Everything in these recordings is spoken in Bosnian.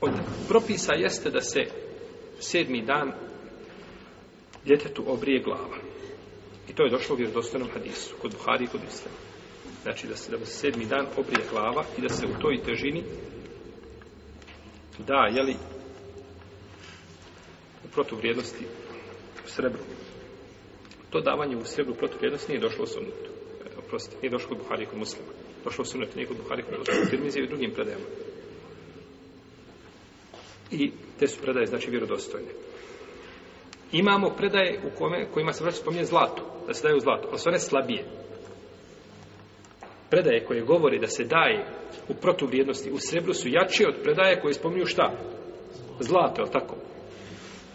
od propisa jeste da se sedmi dan djetetu obrije glava. I to je došlo u vjerodostojnom hadisu, kod Buhari i kod Islama. Znači da se, da se sedmi dan obrije glava i da se u toj težini da, jeli, u protuvrijednosti u srebru. To davanje u srebru protuvrijednosti nije došlo u sunnetu. Oprostite, nije došlo kod Buhari i kod muslima. Došlo u sunnetu, nije kod Buhari kod i drugim predajama. I te su predaje, znači, vjerodostojne. Imamo predaje u kome, kojima se vraća spominje zlato, da se daje u zlato, ali su one slabije. Predaje koje govori da se daje u protuvrijednosti, u srebru su jače od predaje koje spominju šta? Zlato, je tako?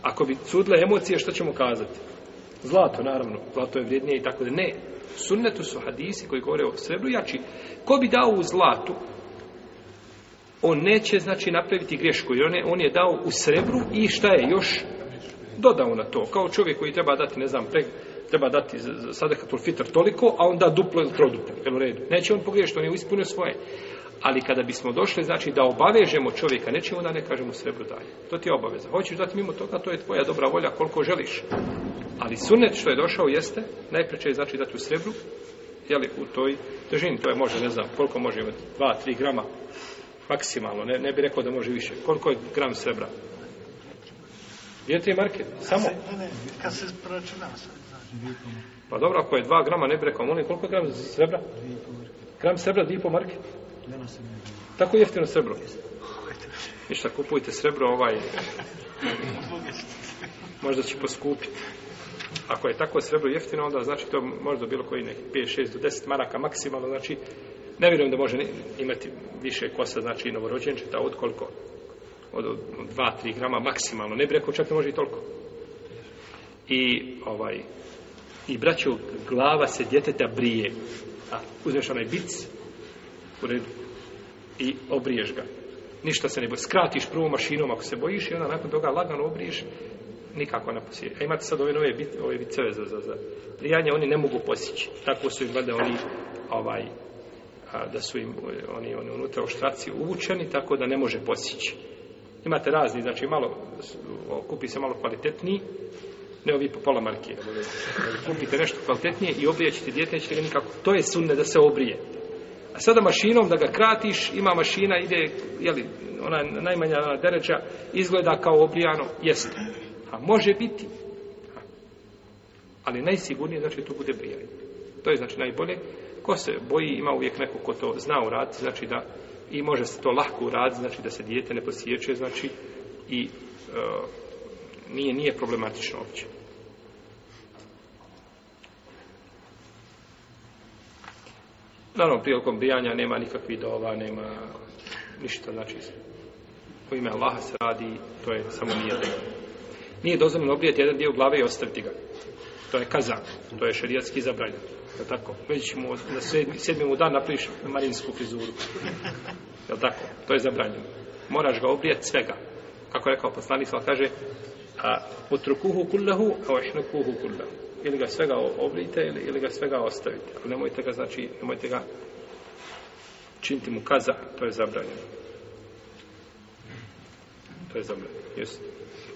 Ako bi sudle emocije, što ćemo kazati? Zlato, naravno, zlato je vrijednije i tako da ne. Sunnetu su hadisi koji govore o srebru jači. Ko bi dao u zlatu, on neće znači napraviti grešku jer on je, dao u srebru i šta je još dodao na to kao čovjek koji treba dati ne znam preg, treba dati sadakatul fitr toliko a onda duplo ili troduplo jel u redu neće on pogriješiti on je ispunio svoje ali kada bismo došli znači da obavežemo čovjeka nećemo da ne kažemo srebru dalje to ti je obaveza hoćeš dati mimo toga to je tvoja dobra volja koliko želiš ali sunet što je došao jeste najprije je znači dati u srebru jeli u toj težini to je može ne znam koliko može imati 2 3 grama maksimalno, ne, ne bi rekao da može više. Koliko je gram srebra? Gdje ti market? Samo? Kad se Pa dobro, ako je dva grama, ne bi rekao, molim, koliko je gram srebra? Gram srebra, dvije po Tako jeftino srebro. Ništa, kupujte srebro ovaj... Možda će poskupiti. Ako je tako srebro jeftino, onda znači to možda bilo koji neki 5, 6 do 10 maraka maksimalno, znači ne vjerujem da može imati više kosa, znači i novorođenčeta, od koliko? Od 2 tri grama maksimalno. Ne bi rekao, čak ne može i toliko. I, ovaj, i braću, glava se djeteta brije. A, uzmeš onaj bic, u i obriješ ga. Ništa se ne boji. Skratiš prvom mašinom ako se bojiš i onda nakon toga lagano obriješ nikako ne posjeći. A e, imate sad ove nove bit, ove biceve za, za, za prijanje, oni ne mogu posjeći. Tako su im valjda oni ovaj, da su im e, oni, oni unutra u štraci uvučeni, tako da ne može posjeći. Imate razni, znači malo, kupi se malo kvalitetniji, ne ovi po pola marke. Kupite nešto kvalitetnije i obrijećete djete, nećete ga nikako. To je sunne da se obrije. A sada mašinom da ga kratiš, ima mašina, ide, jeli, ona najmanja deređa, izgleda kao obrijano, jeste. A može biti. Ali najsigurnije znači tu bude brijanje. To je znači najbolje. Ko se boji, ima uvijek neko ko to zna uraditi, znači da i može se to lahko uraditi, znači da se dijete ne posjećuje znači i e, nije, nije problematično uopće. Naravno, prilikom brijanja nema nikakvih dova, nema ništa, znači u ime Allaha se radi, to je samo nije Nije dozvoljeno obrijati jedan dio glave i ostaviti ga što je kazan, to je šerijatski zabranjeno. Jel tako? Već mu na sedmi, sedmi dan napriš marinsku frizuru. Jel tako? To je zabranjeno. Moraš ga obrijati svega. Kako je rekao poslanik, kaže a utrukuhu kullahu, a kuhu kullahu. Ili ga svega obrijte, ili, ga svega ostavite. Ali nemojte ga, znači, nemojte ga činiti mu kaza, to je zabranjeno. To je zabranjeno, jesu.